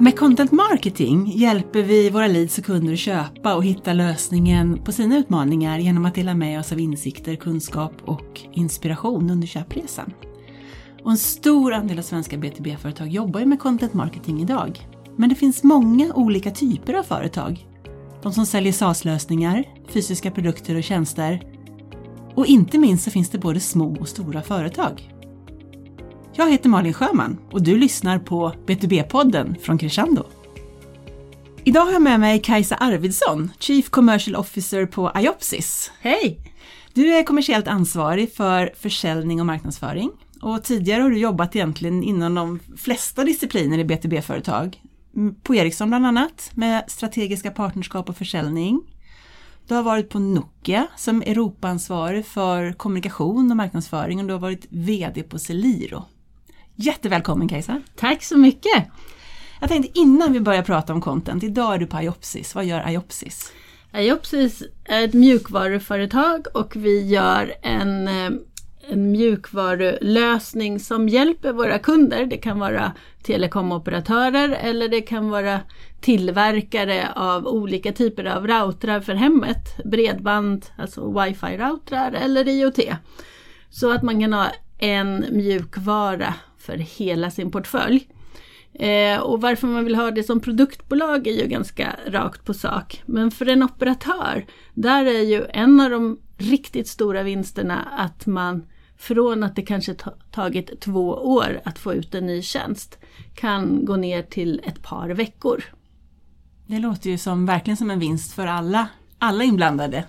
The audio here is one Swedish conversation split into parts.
Med content marketing hjälper vi våra leads och kunder att köpa och hitta lösningen på sina utmaningar genom att dela med oss av insikter, kunskap och inspiration under köpresan. Och en stor andel av svenska B2B-företag jobbar ju med content marketing idag. Men det finns många olika typer av företag. De som säljer SaaS-lösningar, fysiska produkter och tjänster. Och inte minst så finns det både små och stora företag. Jag heter Malin Sjöman och du lyssnar på B2B-podden från Crescendo. Idag har jag med mig Kajsa Arvidsson, Chief Commercial Officer på Iopsis. Hej! Du är kommersiellt ansvarig för försäljning och marknadsföring och tidigare har du jobbat egentligen inom de flesta discipliner i B2B-företag. På Ericsson bland annat med strategiska partnerskap och försäljning. Du har varit på Nokia som Europaansvarig för kommunikation och marknadsföring och du har varit VD på Celiro. Jättevälkommen Kajsa! Tack så mycket! Jag tänkte innan vi börjar prata om content, idag är du på Iopsis. Vad gör Iopsis? Iopsis är ett mjukvaruföretag och vi gör en, eh, en mjukvarulösning som hjälper våra kunder. Det kan vara telekomoperatörer eller det kan vara tillverkare av olika typer av routrar för hemmet. Bredband, alltså wifi-routrar eller IoT. Så att man kan ha en mjukvara för hela sin portfölj. Eh, och varför man vill ha det som produktbolag är ju ganska rakt på sak. Men för en operatör, där är ju en av de riktigt stora vinsterna att man från att det kanske tagit två år att få ut en ny tjänst kan gå ner till ett par veckor. Det låter ju som, verkligen som en vinst för alla, alla inblandade.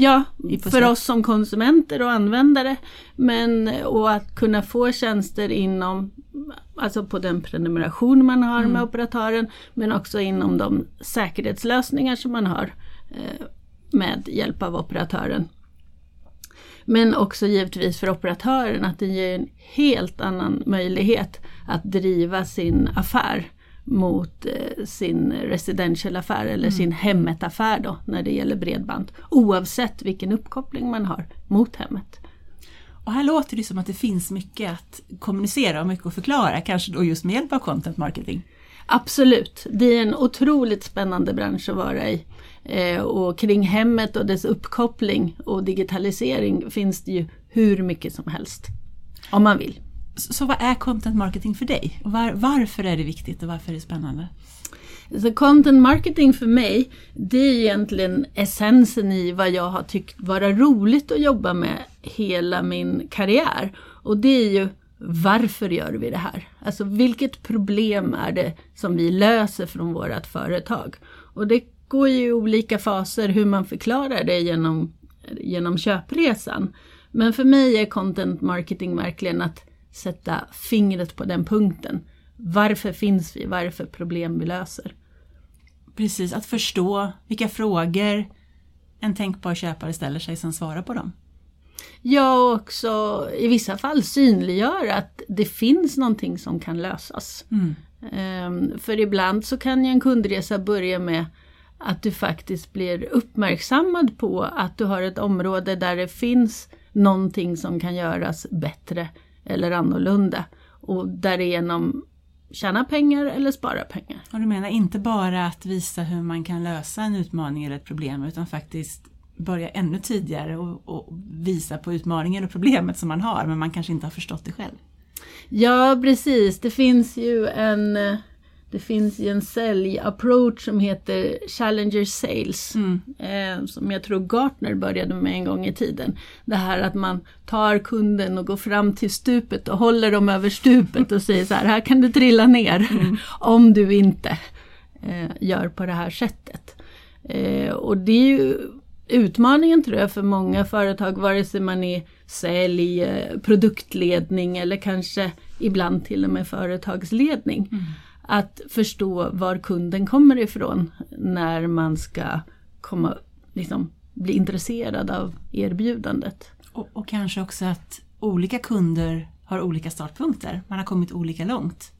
Ja, för oss som konsumenter och användare. Men och att kunna få tjänster inom, alltså på den prenumeration man har mm. med operatören, men också inom de säkerhetslösningar som man har eh, med hjälp av operatören. Men också givetvis för operatören att det ger en helt annan möjlighet att driva sin affär mot eh, sin residential-affär eller mm. sin hemmet-affär då när det gäller bredband. Oavsett vilken uppkoppling man har mot hemmet. Och här låter det som att det finns mycket att kommunicera och mycket att förklara, kanske då just med hjälp av content marketing. Absolut, det är en otroligt spännande bransch att vara i. Eh, och kring hemmet och dess uppkoppling och digitalisering finns det ju hur mycket som helst. Om man vill. Så vad är content marketing för dig? Var, varför är det viktigt och varför är det spännande? Så content marketing för mig, det är egentligen essensen i vad jag har tyckt vara roligt att jobba med hela min karriär. Och det är ju varför gör vi det här? Alltså vilket problem är det som vi löser från vårt företag? Och det går ju i olika faser hur man förklarar det genom, genom köpresan. Men för mig är content marketing verkligen att sätta fingret på den punkten. Varför finns vi? Vad är det för problem vi löser? Precis, att förstå vilka frågor en tänkbar köpare ställer sig, sen svara på dem. Ja, och också i vissa fall synliggöra att det finns någonting som kan lösas. Mm. Um, för ibland så kan ju en kundresa börja med att du faktiskt blir uppmärksammad på att du har ett område där det finns någonting som kan göras bättre eller annorlunda och därigenom tjäna pengar eller spara pengar. Och du menar inte bara att visa hur man kan lösa en utmaning eller ett problem utan faktiskt börja ännu tidigare och, och visa på utmaningen och problemet som man har men man kanske inte har förstått det själv. Ja precis, det finns ju en det finns ju en säljapproach som heter Challenger Sales. Mm. Eh, som jag tror Gartner började med en gång i tiden. Det här att man tar kunden och går fram till stupet och håller dem över stupet och säger så här, här kan du trilla ner mm. om du inte eh, gör på det här sättet. Eh, och det är ju utmaningen tror jag för många företag, vare sig man är sälj, eh, produktledning eller kanske ibland till och med företagsledning. Mm att förstå var kunden kommer ifrån när man ska komma, liksom, bli intresserad av erbjudandet. Och, och kanske också att olika kunder har olika startpunkter. Man har kommit olika långt.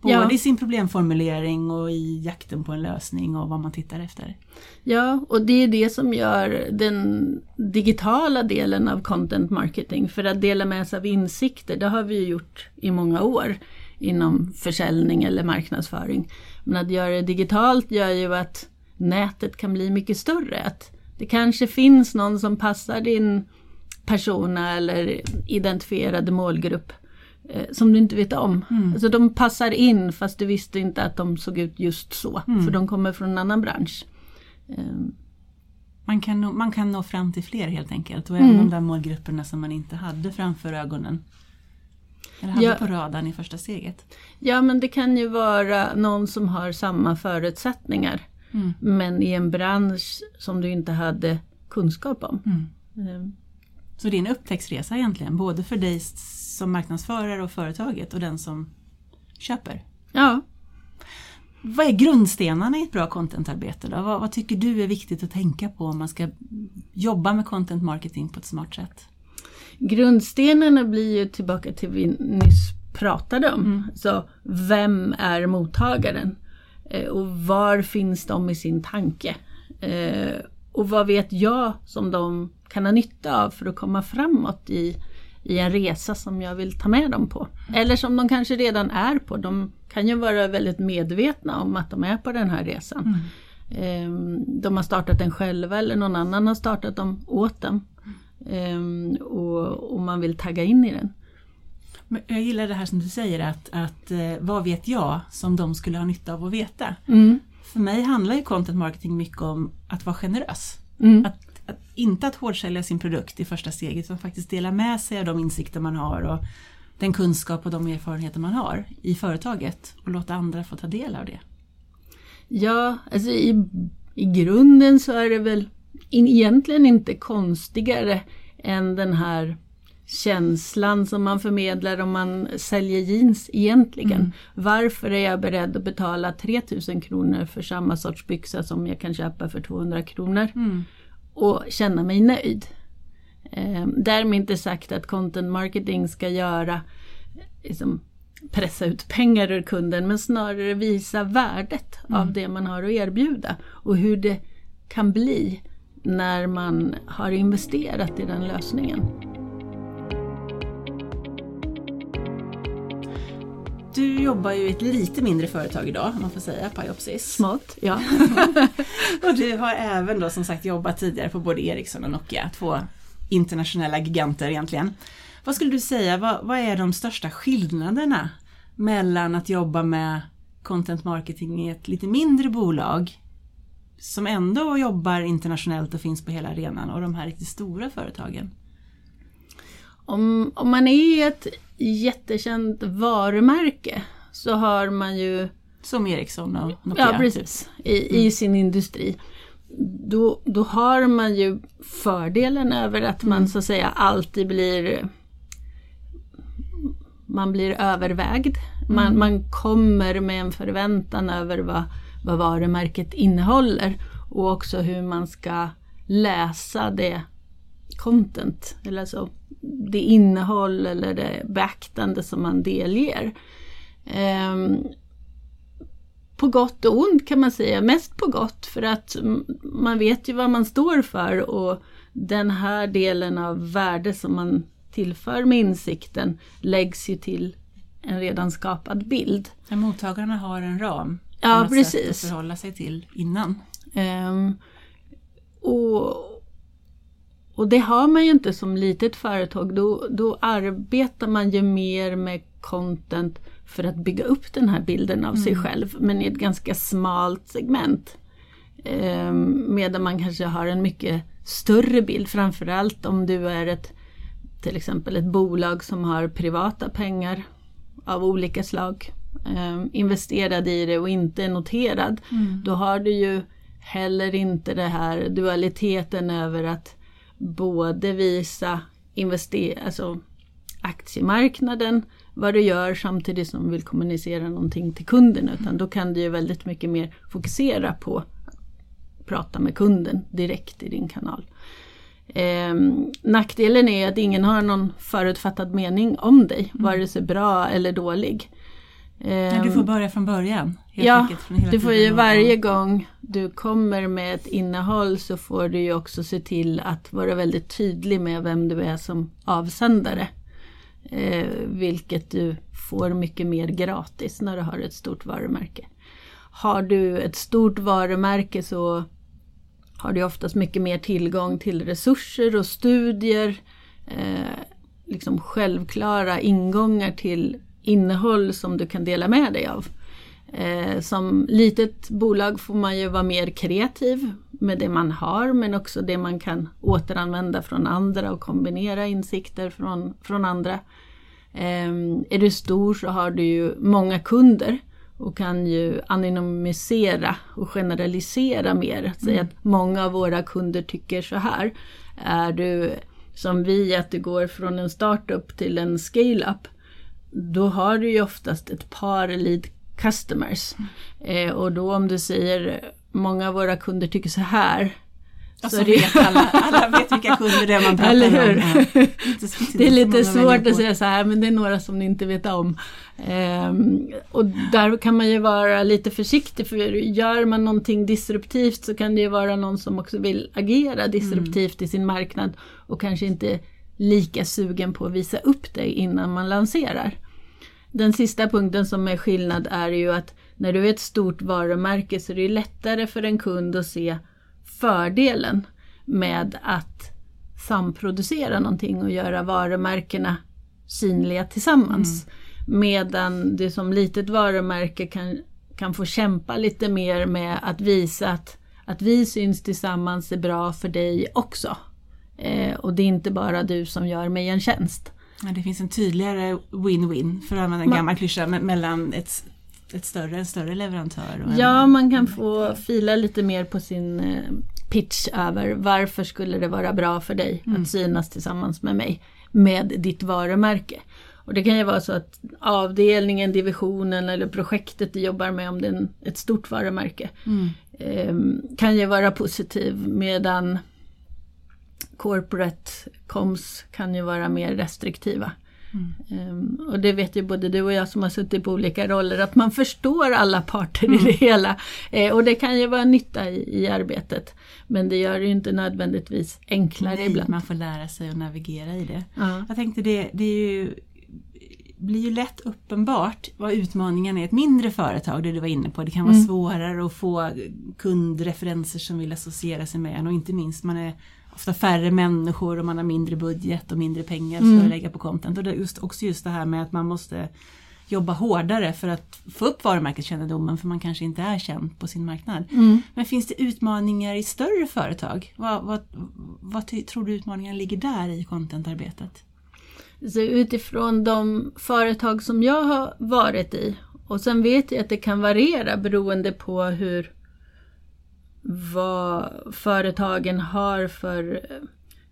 Både ja. i sin problemformulering och i jakten på en lösning och vad man tittar efter. Ja, och det är det som gör den digitala delen av content marketing. För att dela med sig av insikter, det har vi gjort i många år inom försäljning eller marknadsföring. Men att göra det digitalt gör ju att nätet kan bli mycket större. Att det kanske finns någon som passar din persona eller identifierade målgrupp eh, som du inte vet om. Mm. Alltså de passar in fast du visste inte att de såg ut just så. Mm. För de kommer från en annan bransch. Um. Man kan, nå, man kan nå fram till fler helt enkelt och även mm. de där målgrupperna som man inte hade framför ögonen. Eller hade ja. på radarn i första steget. Ja men det kan ju vara någon som har samma förutsättningar. Mm. Men i en bransch som du inte hade kunskap om. Mm. Um. Så det är en upptäcktsresa egentligen, både för dig som marknadsförare och företaget och den som köper? Ja. Vad är grundstenarna i ett bra contentarbete då? Vad, vad, tycker du är viktigt att tänka på om man ska jobba med content marketing på ett smart sätt? Grundstenarna blir ju tillbaka till vi nyss pratade om. Mm. Så vem är mottagaren? Eh, och var finns de i sin tanke? Eh, och vad vet jag som de kan ha nytta av för att komma framåt i, i en resa som jag vill ta med dem på. Eller som de kanske redan är på. De kan ju vara väldigt medvetna om att de är på den här resan. Mm. Ehm, de har startat den själva eller någon annan har startat dem åt dem. Ehm, och, och man vill tagga in i den. Jag gillar det här som du säger att, att eh, vad vet jag som de skulle ha nytta av att veta. Mm. För mig handlar ju content marketing mycket om att vara generös. Mm. Att att, inte att hårdsälja sin produkt i första steget utan faktiskt dela med sig av de insikter man har och den kunskap och de erfarenheter man har i företaget och låta andra få ta del av det. Ja, alltså i, i grunden så är det väl egentligen inte konstigare än den här känslan som man förmedlar om man säljer jeans egentligen. Mm. Varför är jag beredd att betala 3000 kronor för samma sorts byxa som jag kan köpa för 200 kronor? Mm och känna mig nöjd. Eh, därmed inte sagt att content marketing ska göra liksom, pressa ut pengar ur kunden men snarare visa värdet mm. av det man har att erbjuda och hur det kan bli när man har investerat i den lösningen. Du jobbar ju i ett lite mindre företag idag, om man får säga, Piopsis. Smått, ja. och du har även då som sagt jobbat tidigare på både Ericsson och Nokia, två internationella giganter egentligen. Vad skulle du säga, vad, vad är de största skillnaderna mellan att jobba med content marketing i ett lite mindre bolag som ändå jobbar internationellt och finns på hela arenan och de här riktigt stora företagen? Om, om man är ett jättekänt varumärke så har man ju... Som Ericsson och Nokia? Ja, typ. precis. I, mm. i sin industri. Då, då har man ju fördelen över att man mm. så att säga alltid blir man blir övervägd. Man, mm. man kommer med en förväntan över vad, vad varumärket innehåller och också hur man ska läsa det content, eller alltså det innehåll eller det beaktande som man delger. Um, på gott och ont kan man säga, mest på gott för att man vet ju vad man står för och den här delen av värde som man tillför med insikten läggs ju till en redan skapad bild. Mottagarna har en ram ja, precis. att förhålla sig till innan. Um, och, och det har man ju inte som litet företag. Då, då arbetar man ju mer med content för att bygga upp den här bilden av mm. sig själv men i ett ganska smalt segment. Eh, medan man kanske har en mycket större bild framförallt om du är ett till exempel ett bolag som har privata pengar av olika slag eh, investerad i det och inte är noterad. Mm. Då har du ju heller inte det här dualiteten över att både visa invester alltså aktiemarknaden, vad du gör samtidigt som du vill kommunicera någonting till kunden. Utan då kan du ju väldigt mycket mer fokusera på att prata med kunden direkt i din kanal. Eh, nackdelen är att ingen har någon förutfattad mening om dig, mm. vare sig bra eller dålig. Eh, du får börja från början? ja, enkelt, du får ju varje gång du kommer med ett innehåll så får du ju också se till att vara väldigt tydlig med vem du är som avsändare. Eh, vilket du får mycket mer gratis när du har ett stort varumärke. Har du ett stort varumärke så har du oftast mycket mer tillgång till resurser och studier. Eh, liksom självklara ingångar till innehåll som du kan dela med dig av. Eh, som litet bolag får man ju vara mer kreativ med det man har men också det man kan återanvända från andra och kombinera insikter från, från andra. Eh, är du stor så har du ju många kunder och kan ju anonymisera och generalisera mer. Säga mm. att många av våra kunder tycker så här. Är du som vi, att du går från en startup till en scale-up. Då har du ju oftast ett par lead customers. Eh, och då om du säger många av våra kunder tycker så här och så, så vet alla, alla vet vilka kunder det är man pratar Eller hur? om. Ja. det är lite svårt att säga så här men det är några som ni inte vet om. Ehm, och där kan man ju vara lite försiktig för gör man någonting disruptivt så kan det ju vara någon som också vill agera disruptivt mm. i sin marknad och kanske inte lika sugen på att visa upp det innan man lanserar. Den sista punkten som är skillnad är ju att när du är ett stort varumärke så är det lättare för en kund att se fördelen med att samproducera någonting och göra varumärkena synliga tillsammans. Mm. Medan du som litet varumärke kan, kan få kämpa lite mer med att visa att, att vi syns tillsammans är bra för dig också. Eh, och det är inte bara du som gör mig en tjänst. Det finns en tydligare win-win, för att använda en gammal klyscha, mellan ett ett större, en större leverantör? ja, en, man kan få fila lite mer på sin eh, pitch över varför skulle det vara bra för dig mm. att synas tillsammans med mig med ditt varumärke. Och det kan ju vara så att avdelningen, divisionen eller projektet du jobbar med om det är ett stort varumärke mm. eh, kan ju vara positiv medan corporate comms kan ju vara mer restriktiva. Mm. och det vet ju både du och jag som har suttit på olika roller att man förstår alla parter mm. i det hela. Uh, och det kan ju vara nytta i, i arbetet. Men det gör det ju inte nödvändigtvis enklare Nej, ibland. Man får lära sig att navigera i det. Uh. Jag tänkte det, det är ju blir ju lätt uppenbart vad utmaningen är i ett mindre företag, det du var inne på. Det kan vara mm. svårare att få kundreferenser som vill associera sig med en och inte minst man är ofta färre människor och man har mindre budget och mindre pengar mm. att lägga på content. Och det är just, också just det här med att man måste jobba hårdare för att få upp varumärkeskännedomen för man kanske inte är känd på sin marknad. Mm. Men finns det utmaningar i större företag? Vad, vad, vad tror du utmaningen ligger där i contentarbetet? Så utifrån de företag som jag har varit i och sen vet jag att det kan variera beroende på hur vad företagen har för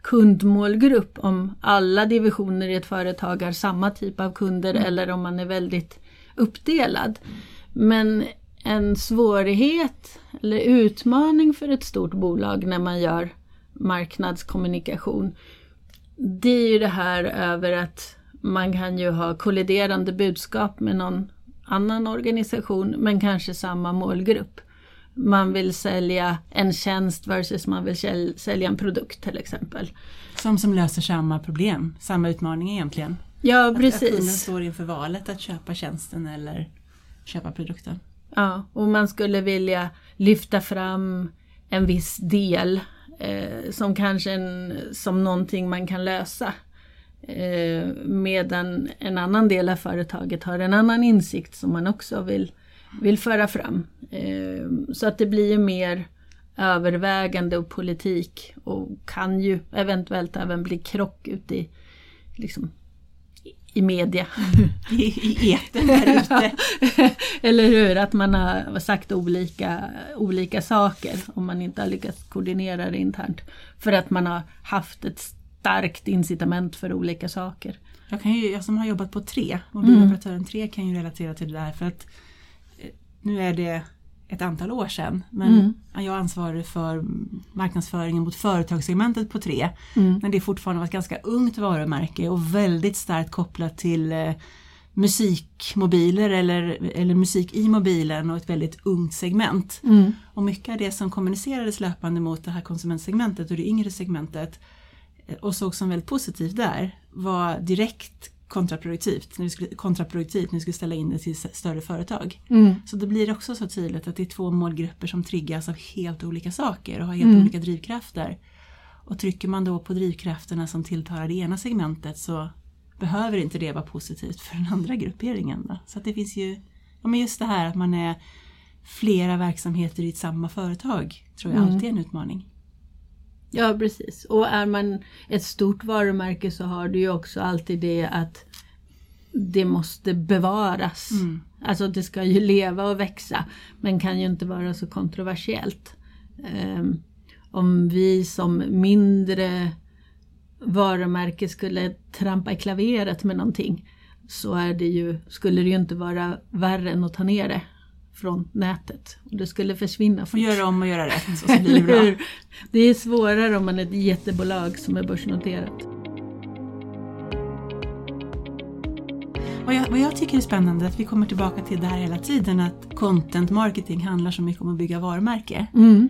kundmålgrupp. Om alla divisioner i ett företag har samma typ av kunder mm. eller om man är väldigt uppdelad. Men en svårighet eller utmaning för ett stort bolag när man gör marknadskommunikation det är ju det här över att man kan ju ha kolliderande budskap med någon annan organisation men kanske samma målgrupp man vill sälja en tjänst versus man vill sälja en produkt till exempel. Som som löser samma problem, samma utmaning egentligen. Ja precis. Att, att kunden står inför valet att köpa tjänsten eller köpa produkten. Ja, och man skulle vilja lyfta fram en viss del eh, som kanske en, som någonting man kan lösa. Eh, medan en annan del av företaget har en annan insikt som man också vill vill föra fram. Eh, så att det blir ju mer övervägande och politik och kan ju eventuellt även bli krock ute i, liksom, i media. I, i etern där ute. Eller hur, att man har sagt olika, olika saker om man inte har lyckats koordinera det internt. För att man har haft ett starkt incitament för olika saker. Jag, kan ju, jag som har jobbat på tre, mobiloperatören mm. 3 kan ju relatera till det där för att nu är det ett antal år sedan, men mm. jag ansvarar för marknadsföringen mot företagssegmentet på tre. Mm. Men det är fortfarande ett ganska ungt varumärke och väldigt starkt kopplat till eh, musikmobiler eller, eller musik i mobilen och ett väldigt ungt segment. Mm. Och mycket av det som kommunicerades löpande mot det här konsumentsegmentet och det yngre segmentet eh, och såg som väldigt positivt där var direkt kontraproduktivt när vi skulle, kontraproduktivt när vi skulle ställa in det till större företag. Mm. Så då blir det också så tydligt att det är två målgrupper som triggas av helt olika saker och har helt olika drivkrafter. Och trycker man då på drivkrafterna som tilltalar det ena segmentet så behöver inte det vara positivt för den andra grupperingen. Då. Så det finns ju, ja men just det här att man är flera verksamheter i ett samma företag tror jag alltid är en utmaning. Ja, precis. Och är man ett stort varumärke så har du ju också alltid det att det måste bevaras. Alltså det ska ju leva och växa men kan ju inte vara så kontroversiellt. Ehm, om vi som mindre varumärke skulle trampa i klaveret med någonting så är det ju, skulle det ju inte vara värre än att ta ner det från nätet. Och det skulle försvinna Och fort. göra om och göra rätt och så blir det bra. Det är svårare om man är ett jättebolag som är börsnoterat. Vad jag, vad jag tycker är spännande att vi kommer tillbaka till det här hela tiden att content marketing handlar så mycket om att bygga varumärke. Mm.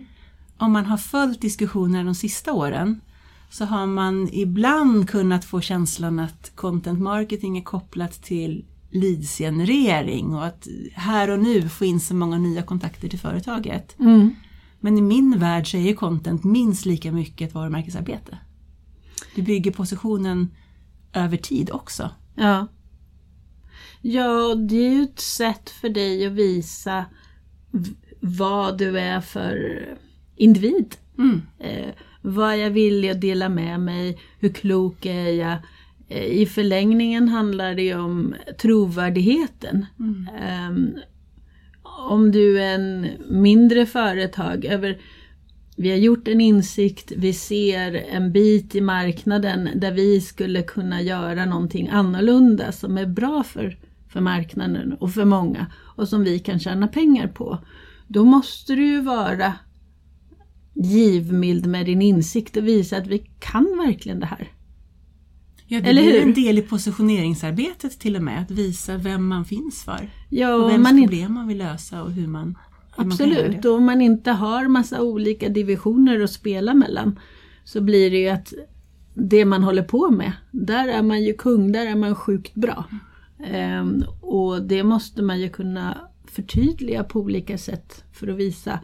Om man har följt diskussioner de sista åren så har man ibland kunnat få känslan att content marketing är kopplat till leadsgenerering och att här och nu få in så många nya kontakter till företaget. Mm. Men i min värld så är ju content minst lika mycket ett varumärkesarbete. Du bygger positionen över tid också. Ja. Ja, det är ju ett sätt för dig att visa vad du är för individ. Mm. Eh, vad jag vill jag dela med mig, hur klok är jag? I förlängningen handlar det ju om trovärdigheten. Ehm, om du är en mindre företag, över, vi har gjort en insikt, vi ser en bit i marknaden där vi skulle kunna göra någonting annorlunda som är bra för, för marknaden och för många och som vi kan tjäna pengar på. Då måste du ju vara givmild med din insikt och visa att vi kan verkligen det här. Ja, det Eller blir hur? en del i positioneringsarbetet till och med, att visa vem man finns för. Ja, Och och vems man problem man vill lösa och hur man, hur man Absolut, det. och om man inte har massa olika divisioner att spela mellan så blir det ju att det man håller på med, där är man ju kung, där är man sjukt bra. Ehm, och det måste man ju kunna förtydliga på olika sätt för att visa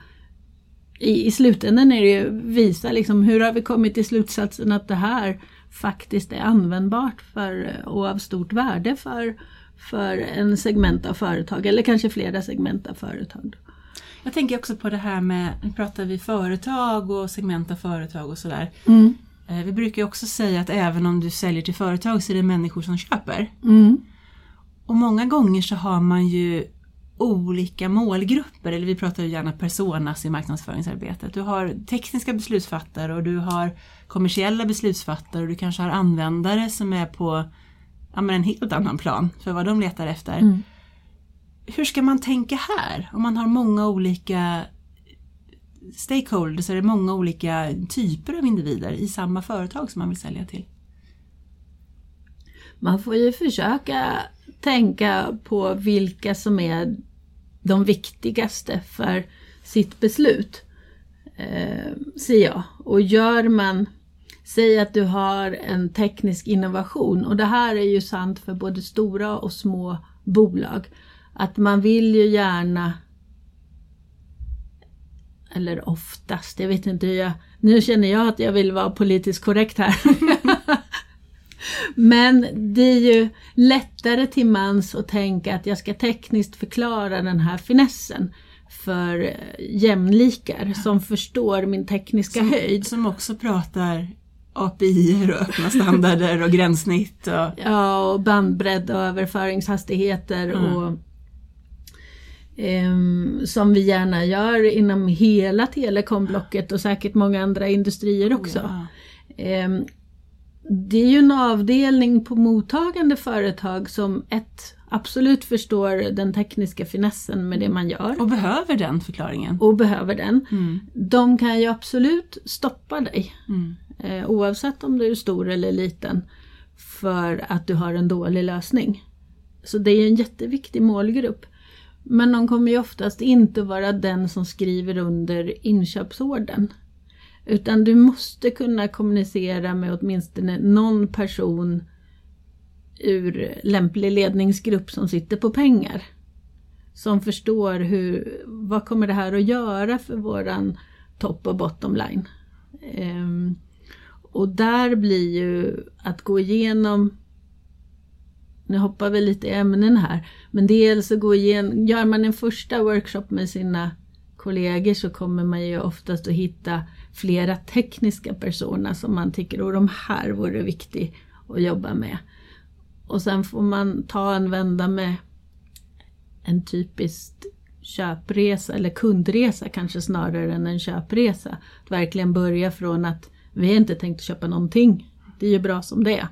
i, i slutändan är det ju visa liksom hur har vi kommit till slutsatsen att det här faktiskt är användbart för, och av stort värde för, för en segment av företag eller kanske flera segment av företag. Jag tänker också på det här med, nu pratar vi företag och segment av företag och sådär. Mm. Eh, Vi brukar också säga att även om du säljer till företag så är det människor som köper. Mm. Och många gånger så har man ju olika målgrupper, eller vi pratar ju gärna personas i marknadsföringsarbetet. Du har tekniska beslutsfattare och du har kommersiella beslutsfattare och du kanske har användare som är på ja, men en helt annan plan för vad de letar efter. Mm. Hur ska man tänka här? Om man har många olika stakeholders, är det många olika typer av individer i samma företag som man vill sälja till? Man får ju försöka tänka på vilka som är de viktigaste för sitt beslut. Eh, ser jag. Och gör man, säg att du har en teknisk innovation och det här är ju sant för både stora och små bolag. Att man vill ju gärna eller oftast, jag vet inte hur jag... Nu känner jag att jag vill vara politiskt korrekt här. Men det är ju lättare till mans att tänka att jag ska tekniskt förklara den här finessen för eh, jämlikar som förstår min tekniska höjd. Som också pratar API och öppna standarder och gränssnitt. Och, Ja, och bandbredd och överföringshastigheter Mm. och ehm, som vi gärna gör inom hela telekomblocket och säkert många andra industrier också. Ja. Ehm, det är ju en avdelning på mottagande företag som ett absolut förstår den tekniska finessen med det man gör Och behöver den förklaringen. och behöver den. Mm. De kan ju absolut stoppa dig Mm. eh, oavsett om du är stor eller liten för att du har en dålig lösning. Så det är en jätteviktig målgrupp. Men de kommer ju oftast inte vara den som skriver under inköpsorden. Utan du måste kunna kommunicera med åtminstone någon person ur lämplig ledningsgrupp som sitter på pengar. Som förstår hur, vad kommer det här att göra för våran topp och bottom line. Um, och där blir ju att gå igenom nu hoppar vi lite i ämnen här, men dels att gå igenom, gör man en första workshop med sina kollegor så kommer man ju oftast att hitta flera tekniska personer som man tycker, och de här vore viktig att jobba med. Och sen får man ta en vända med en typisk köpresa eller kundresa kanske snarare än en köpresa. Att verkligen börja från att vi har inte tänkt köpa någonting. Det är ju bra som det är.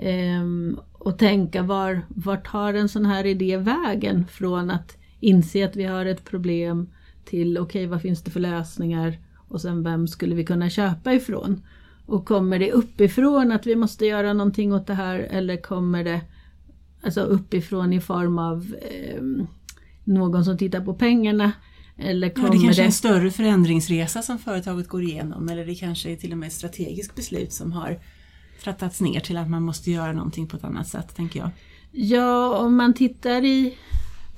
Ehm, och tänka var, var tar en sån här idé vägen från att inse att vi har ett problem till okej okay, vad finns det för lösningar och sen vem skulle vi kunna köpa ifrån? Och kommer det uppifrån att vi måste göra någonting åt det här eller kommer det alltså uppifrån i form av eh, någon som tittar på pengarna? Eller kommer ja, det kanske är en större förändringsresa som företaget går igenom eller det kanske är till och med ett strategiskt beslut som har trattats ner till att man måste göra någonting på ett annat sätt, tänker jag. Ja, om man tittar i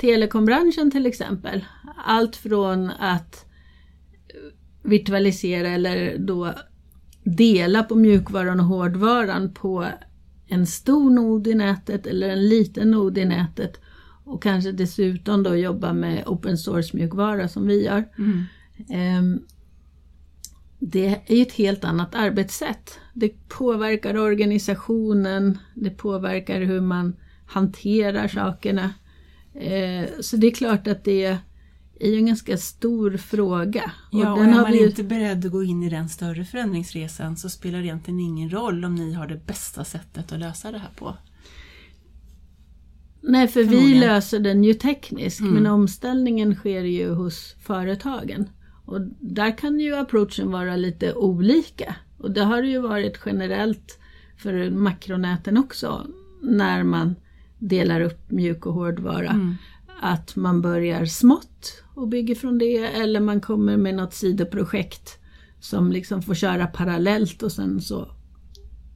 telekombranschen till exempel. Allt från att virtualisera eller då dela på mjukvaran och hårdvaran på en stor nod i nätet eller en liten nod i nätet och kanske dessutom då jobba med open source mjukvara som vi gör. Mm. Um, det är ju ett helt annat arbetssätt. Det påverkar organisationen, det påverkar hur man hanterar sakerna. Eh, så det är klart att det är en ganska stor fråga. Och ja, och är man vi... inte beredd att gå in i den större förändringsresan så spelar det egentligen ingen roll om ni har det bästa sättet att lösa det här på. Nej, för vi löser den ju tekniskt mm. men omställningen sker ju hos företagen. Och där kan ju approachen vara lite olika. Och det har det ju varit generellt för makronäten också när man delar upp mjuk och hårdvara. Mm. Att man börjar smått och bygger från det eller man kommer med något sidoprojekt som liksom får köra parallellt och sen så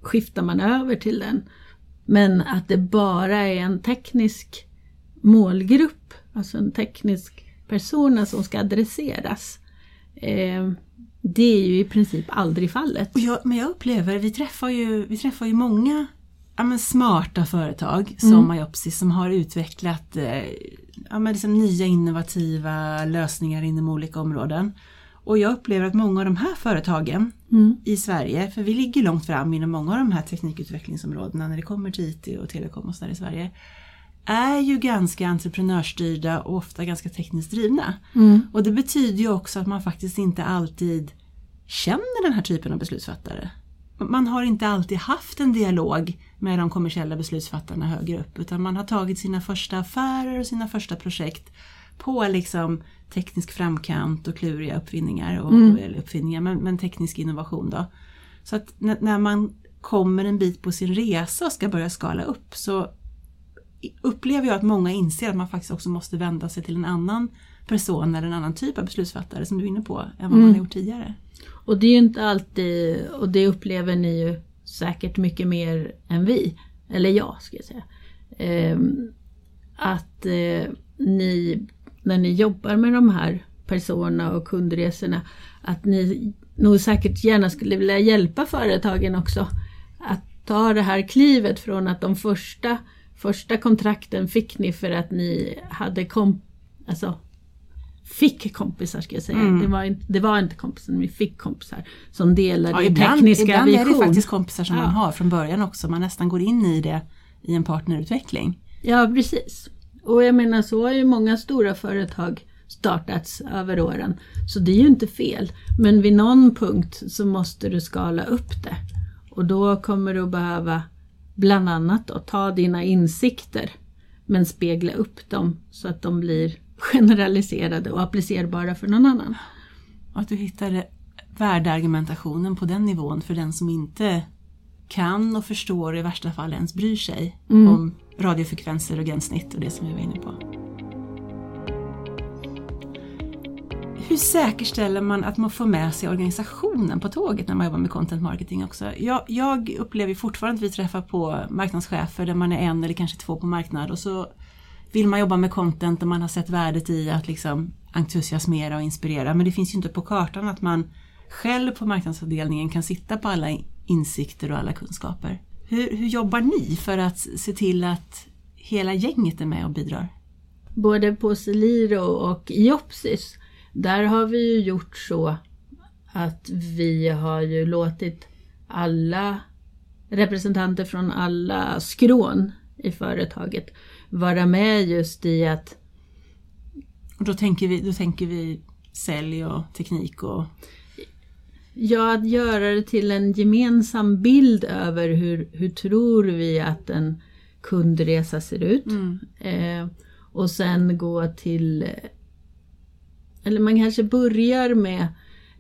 skiftar man över till den. Men att det bara är en teknisk målgrupp, alltså en teknisk persona som ska adresseras. Eh, det är ju i princip aldrig fallet. Jag, men jag upplever, vi träffar ju, vi träffar ju många ja, men smarta företag som mm. Myopsis som har utvecklat eh, ja, men liksom nya innovativa lösningar inom olika områden. Och jag upplever att många av de här företagen mm. i Sverige, för vi ligger långt fram inom många av de här teknikutvecklingsområdena när det kommer till IT och telekom och sådär i Sverige är ju ganska entreprenörsstyrda och ofta ganska tekniskt drivna. Mm. Och det betyder ju också att man faktiskt inte alltid känner den här typen av beslutsfattare. Man har inte alltid haft en dialog med de kommersiella beslutsfattarna högre upp utan man har tagit sina första affärer och sina första projekt på liksom teknisk framkant och kluriga uppfinningar, och, mm. eller uppfinningar men, men, teknisk innovation då. Så att när, när man kommer en bit på sin resa och ska börja skala upp så upplever jag att många inser att man faktiskt också måste vända sig till en annan person eller en annan typ av beslutsfattare som du är inne på, än vad mm. man har gjort tidigare. Och det är ju inte alltid, och det upplever ni ju säkert mycket mer än vi, eller jag ska jag säga. Eh, att eh, ni, när ni jobbar med de här personerna och kundresorna, att ni nog säkert gärna skulle vilja hjälpa företagen också att ta det här klivet från att de första Första kontrakten fick ni för att ni hade kom, alltså, fick kompisar ska jag säga. Mm. Det, var inte, det var inte kompisar, ni fick kompisar som delade ja, ibland, tekniska ibland vision. Ibland är det faktiskt kompisar som ja. man har från början också. Man nästan går in i det i en partnerutveckling. Ja precis. Och jag menar så har ju många stora företag startats över åren. Så det är ju inte fel. Men vid någon punkt så måste du skala upp det. Och då kommer du behöva bland annat då, ta dina insikter men spegla upp dem så att de blir generaliserade och applicerbara för någon annan. att du hittar värdeargumentationen på den nivån för den som inte kan och förstår och i värsta fall ens bryr sig mm. om radiofrekvenser och gränssnitt och det som vi var inne på. hur säkerställer man att man får med sig organisationen på tåget när man jobbar med content marketing också? Jag, jag upplever fortfarande att vi träffar på marknadschefer där man är en eller kanske två på marknad och så vill man jobba med content och man har sett värdet i att liksom entusiasmera och inspirera men det finns ju inte på kartan att man själv på marknadsavdelningen kan sitta på alla insikter och alla kunskaper. Hur, hur jobbar ni för att se till att hela gänget är med och bidrar? Både på Celiro och Iopsis, där har vi ju gjort så att vi har ju låtit alla representanter från alla skrån i företaget vara med just i att... Och då tänker vi, då tänker vi sälj och teknik och... Ja, att göra det till en gemensam bild över hur, hur tror vi att en kundresa ser ut. Mm. Eh, och sen gå till... Eller man kanske börjar med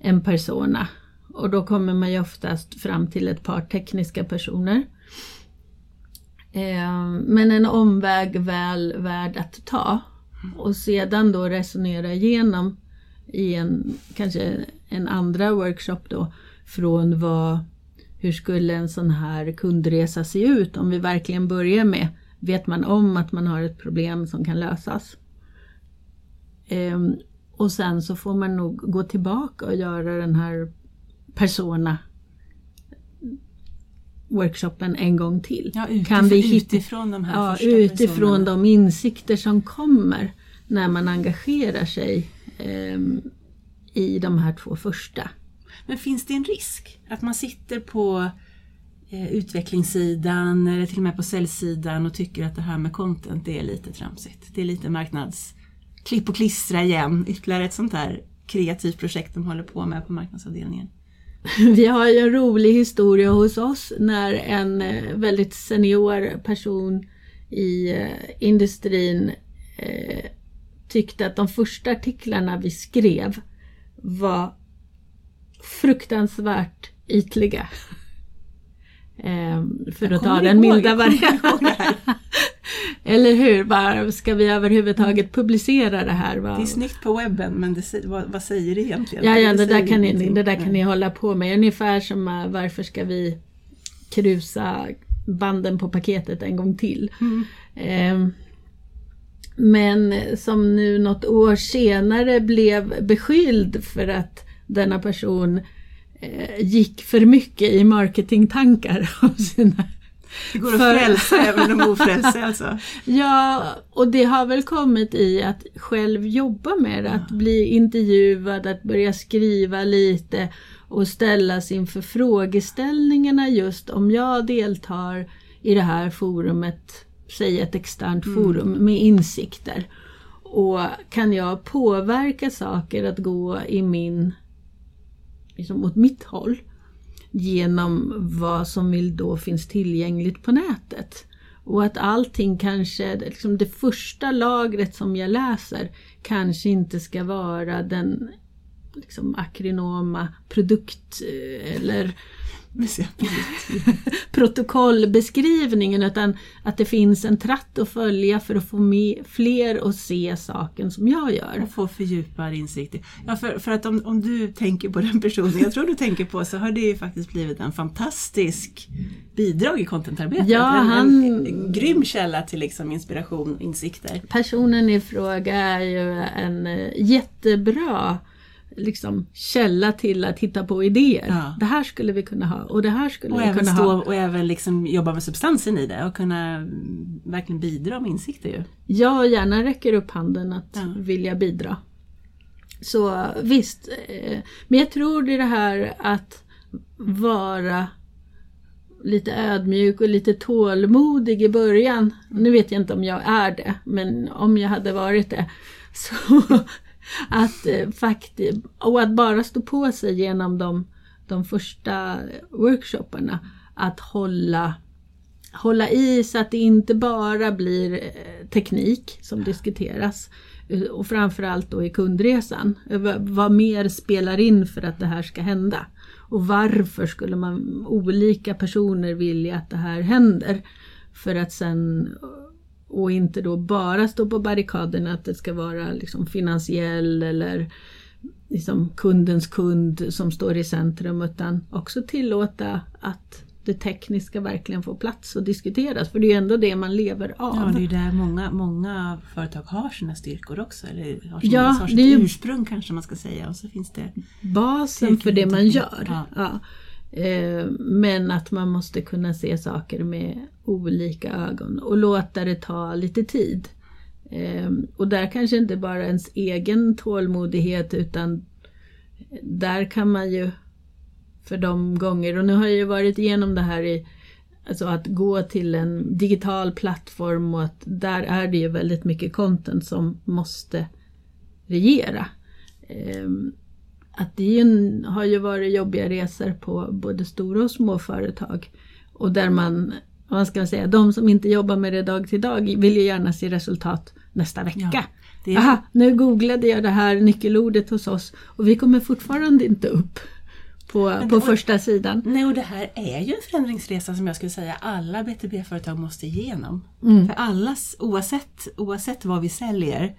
en persona och då kommer man ju oftast fram till ett par tekniska personer. Ehm, men en omväg väl värd att ta. Och sedan då resonera igenom i en, kanske en andra workshop då, från vad, hur skulle en sån här kundresa se ut om vi verkligen börjar med, vet man om att man har ett problem som kan lösas? Ehm, och sen så får man nog gå tillbaka och göra den här persona workshopen en gång till. Ja, utifrån, kan vi hitta, utifrån de här ja, Utifrån personerna. de insikter som kommer när man engagerar sig eh, i de här två första. Men finns det en risk att man sitter på eh, utvecklingssidan eller till och med på säljsidan och tycker att det här med content det är lite tramsigt. Det är lite marknads klipp och klistra igen, ytterligare ett sånt här kreativt projekt de håller på med på marknadsavdelningen. Vi har ju en rolig historia hos oss när en eh, väldigt senior person i eh, industrin eh, tyckte att de första artiklarna vi skrev var fruktansvärt ytliga. Ehm, för att ta den milda varianten. Eller hur? Bara, ska vi överhuvudtaget publicera det här? Det är snyggt på webben men det, vad, vad, säger det egentligen? Ja, ja det, det där kan ni, det där kan ni hålla på med. Ungefär som uh, varför ska vi krusa banden på paketet en gång till? Mm. Um, men som nu något år senare blev beskylld för att denna person eh, gick för mycket i marketingtankar av sina det går att för... frälsa även de ofrälse alltså? Ja, och det har väl kommit i att själv jobba med det, att bli intervjuad, att börja skriva lite och ställas inför frågeställningarna just om jag deltar i det här forumet, säg ett externt mm. forum med insikter. Och kan jag påverka saker att gå i min, liksom åt mitt håll? Genom vad som vill då finns tillgängligt på nätet. Och att allting kanske, liksom det första lagret som jag läser kanske inte ska vara den liksom akrinoma produkt eh, eller protokollbeskrivningen utan att det finns en tratt att följa för att få med fler att se saken som jag gör. Och få fördjupad insikt. Ja, för, för att om, om du tänker på den personen jag tror du tänker på så har det ju faktiskt blivit en fantastisk bidrag i contentarbetet. Ja, han, en, en grym källa till liksom inspiration och insikter. Personen i fråga är ju en eh, jättebra liksom källa till att hitta på idéer. Ja. Det här skulle vi kunna ha och det här skulle och vi kunna stå, ha. Och även liksom jobba med substansen i det och kunna verkligen bidra med insikter ju. Ja, gärna räcker upp handen att ja. vilja bidra. Så visst, eh, men jag tror det är det här att vara lite ödmjuk och lite tålmodig i början. Nu vet jag inte om jag är det, men om jag hade varit det så att eh, fakt och att bara stå på sig genom de, de första workshopparna. Att hålla, hålla i så att det inte bara blir eh, teknik som diskuteras. Eh, och framförallt då i kundresan. Eh, vad mer spelar in för att det här ska hända? Och varför skulle man olika personer vilja att det här händer? För att sen och inte då bara stå på barrikaderna att det ska vara liksom finansiell eller liksom kundens kund som står i centrum utan också tillåta att det tekniska verkligen får plats och diskuteras. För det är ju ändå det man lever av. Ja, det är ju där många, många företag har sina styrkor också. Eller har, sin, Ja, har sitt ursprung kanske man ska säga. Och så finns det... Basen för det man gör. Ja. Ja. Eh, men att man måste kunna se saker med olika ögon och låta det ta lite tid. Eh, och där kanske inte bara ens egen tålmodighet utan där kan man ju för de gånger, och nu har jag ju varit igenom det här i Alltså att gå till en digital plattform och att där är det ju väldigt mycket content som måste regera. Eh, att det en, har ju varit jobbiga resor på både stora och små företag. Och där man, vad ska man säga, de som inte jobbar med det dag till dag vill ju gärna se resultat nästa vecka. Ja, det Aha, nu googlade jag det här nyckelordet hos oss och vi kommer fortfarande inte upp på, på första sidan. Nej, och det här är ju en förändringsresa som jag skulle säga alla BTB-företag måste igenom. Mm. För allas, oavsett, oavsett vad vi säljer,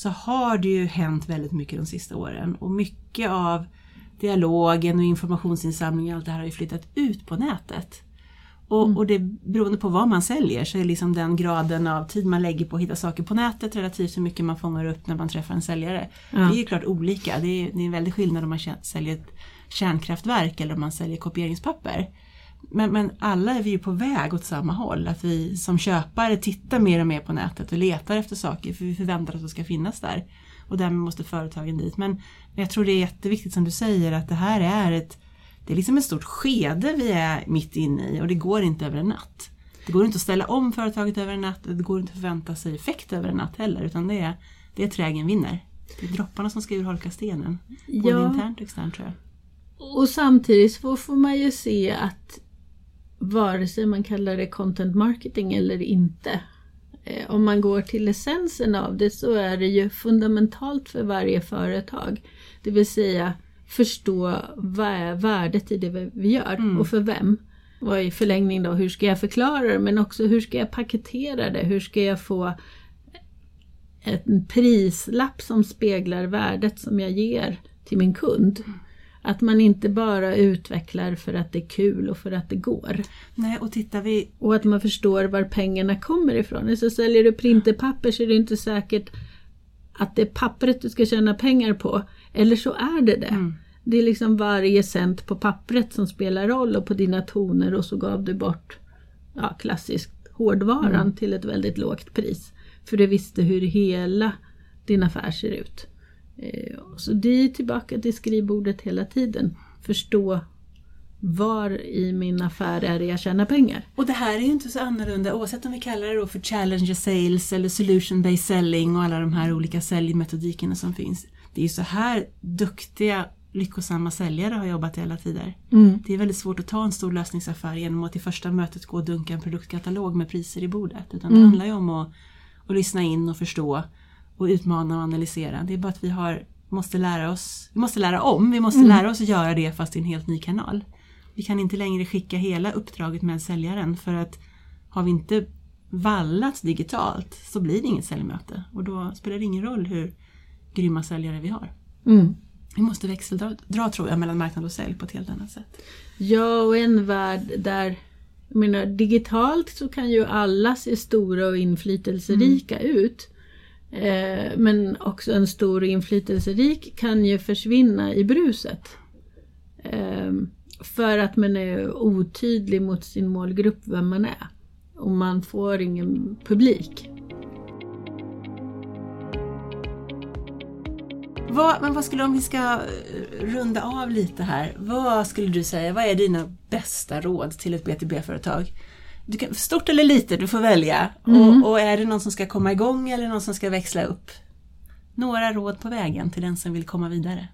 så har det ju hänt väldigt mycket de sista åren. Och mycket av dialogen och informationsinsamlingen och allt det här har ju flyttat ut på nätet. Och, Mm. och det beroende på vad man säljer så är liksom den graden av tid man lägger på att hitta saker på nätet relativt hur mycket man fångar upp när man träffar en säljare. Ja. Det är ju klart olika. Det är, det är en väldig skillnad om man säljer ett kärnkraftverk eller om man säljer kopieringspapper. Men, men alla är vi ju på väg åt samma håll. Att vi som köpare tittar mer och mer på nätet och letar efter saker för vi förväntar oss att det ska finnas där. Och därmed måste företagen dit. Men, men jag tror det är jätteviktigt som du säger att det här är ett det är liksom ett stort skede vi är mitt inne i och det går inte över en natt. Det går inte att ställa om företaget över en natt det går inte att förvänta sig effekt över en natt heller utan det är, det är trägen vinner. Det är dropparna som ska urholka stenen. Både Ja. internt och externt tror jag. Och samtidigt så får man ju se att vare sig man kallar det content marketing eller inte. eh, Om man går till essensen av det så är det ju fundamentalt för varje företag. Det vill säga förstå vad är värdet i det vi gör och för vem. Och i förlängning då, hur ska jag förklara det men också hur ska jag paketera det? Hur ska jag få en prislapp som speglar värdet som jag ger till min kund. Att man inte bara utvecklar för att det är kul och för att det går. Nej, och tittar vi Och att man förstår var pengarna kommer ifrån. Så säljer du printerpapper så är det inte säkert att det är pappret du ska tjäna pengar på. Eller så är det det. Det är liksom varje cent på pappret som spelar roll och på dina toner och så gav du bort ja, klassiskt hårdvaran till ett väldigt lågt pris. För du visste hur hela din affär ser ut. Eh, Så det är tillbaka till skrivbordet hela tiden. Förstå var i min affär är det jag tjänar pengar. Och det här är ju inte så annorlunda oavsett om vi kallar det då för challenger sales eller solution based selling och alla de här olika säljmetodikerna som finns. Det är ju så här duktiga, lyckosamma säljare har jobbat i alla tider. Det är väldigt svårt att ta en stor lösningsaffär genom att i första mötet gå och dunka en produktkatalog med priser i bordet. Utan det handlar ju om att, att lyssna in och förstå och utmana och analysera. Det är bara att vi har, måste lära oss, vi måste lära om, vi måste lära oss att göra det fast i en helt ny kanal. Vi kan inte längre skicka hela uppdraget med säljaren för att har vi inte vallats digitalt så blir det inget säljmöte och då spelar det ingen roll hur grymma säljare vi har. Mm. Vi måste växeldra dra, tror jag mellan marknad och sälj på ett helt annat sätt. Ja, och en värld där jag menar, digitalt så kan ju alla se stora och inflytelserika ut. Eh, men också en stor och inflytelserik kan ju försvinna i bruset. Eh, för att man är otydlig mot sin målgrupp, vem man är. Och man får ingen publik. Vad, men vad skulle, om vi ska eh, runda av lite här, vad skulle du säga, vad är dina bästa råd till ett BTB-företag? Du kan, stort eller litet, du får välja. Och, och är det någon som ska komma igång eller någon som ska växla upp? Några råd på vägen till den som vill komma vidare.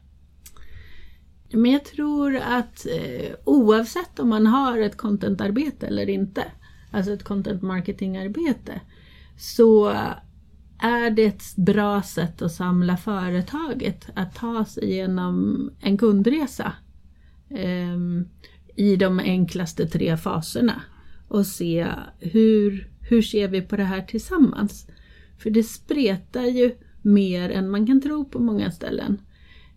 Men jag tror att eh, oavsett om man har ett contentarbete eller inte, alltså ett content marketingarbete, så är det ett bra sätt att samla företaget att ta sig igenom en kundresa eh, i de enklaste tre faserna och se hur, hur ser vi på det här tillsammans. För det spretar ju mer än man kan tro på många ställen.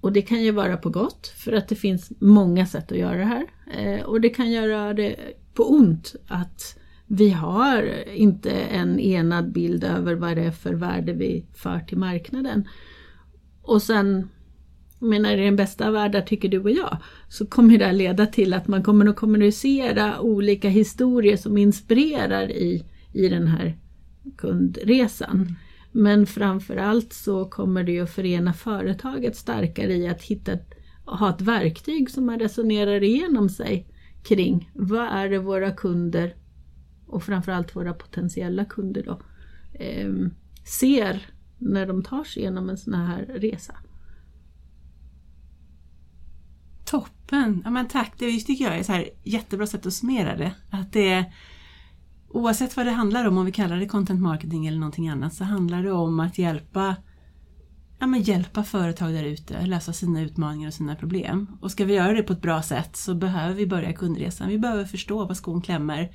Och det kan ju vara på gott för att det finns många sätt att göra det här. Eh, och det kan göra det på ont att vi har inte en enad bild över vad det är för värde vi för till marknaden. Och sen, menar i den bästa av världar tycker du och jag, så kommer det att leda till att man kommer att kommunicera olika historier som inspirerar i, i den här kundresan. Men framförallt så kommer det att förena företaget starkare i att hitta, ha ett verktyg som man resonerar igenom sig kring. Vad är det våra kunder och framförallt våra potentiella kunder då eh, ser när de tar sig igenom en sån här resa. Toppen! Ja, men tack, det tycker jag är ett så här jättebra sätt att summera det. Att det oavsett vad det handlar om, om vi kallar det content marketing eller någonting annat, så handlar det om att hjälpa ja, men hjälpa företag där ute lösa sina utmaningar och sina problem. Och ska vi göra det på ett bra sätt så behöver vi börja kundresan. Vi behöver förstå vad skon klämmer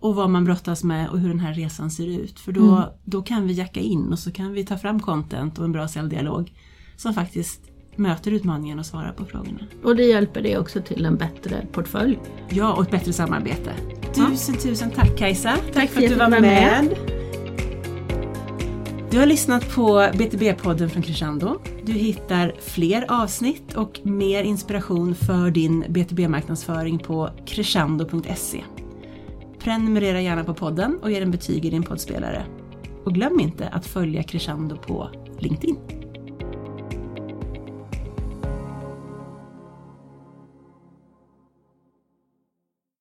och vad man brottas med och hur den här resan ser ut. För då, mm. då kan vi jacka in och så kan vi ta fram content och en bra säljdialog som faktiskt möter utmaningen och svarar på frågorna. Och det hjälper dig också till en bättre portfölj. Ja, och ett bättre samarbete. Tusen, ja. tusen tack Kajsa! Tack, tack för att du var med. med. Du har lyssnat på BTB-podden från Crescendo. Du hittar fler avsnitt och mer inspiration för din BTB-marknadsföring på crescendo.se. Prenumerera gärna på podden och ge en betyg i din poddspelare. Och glöm inte att följa Crescendo på LinkedIn.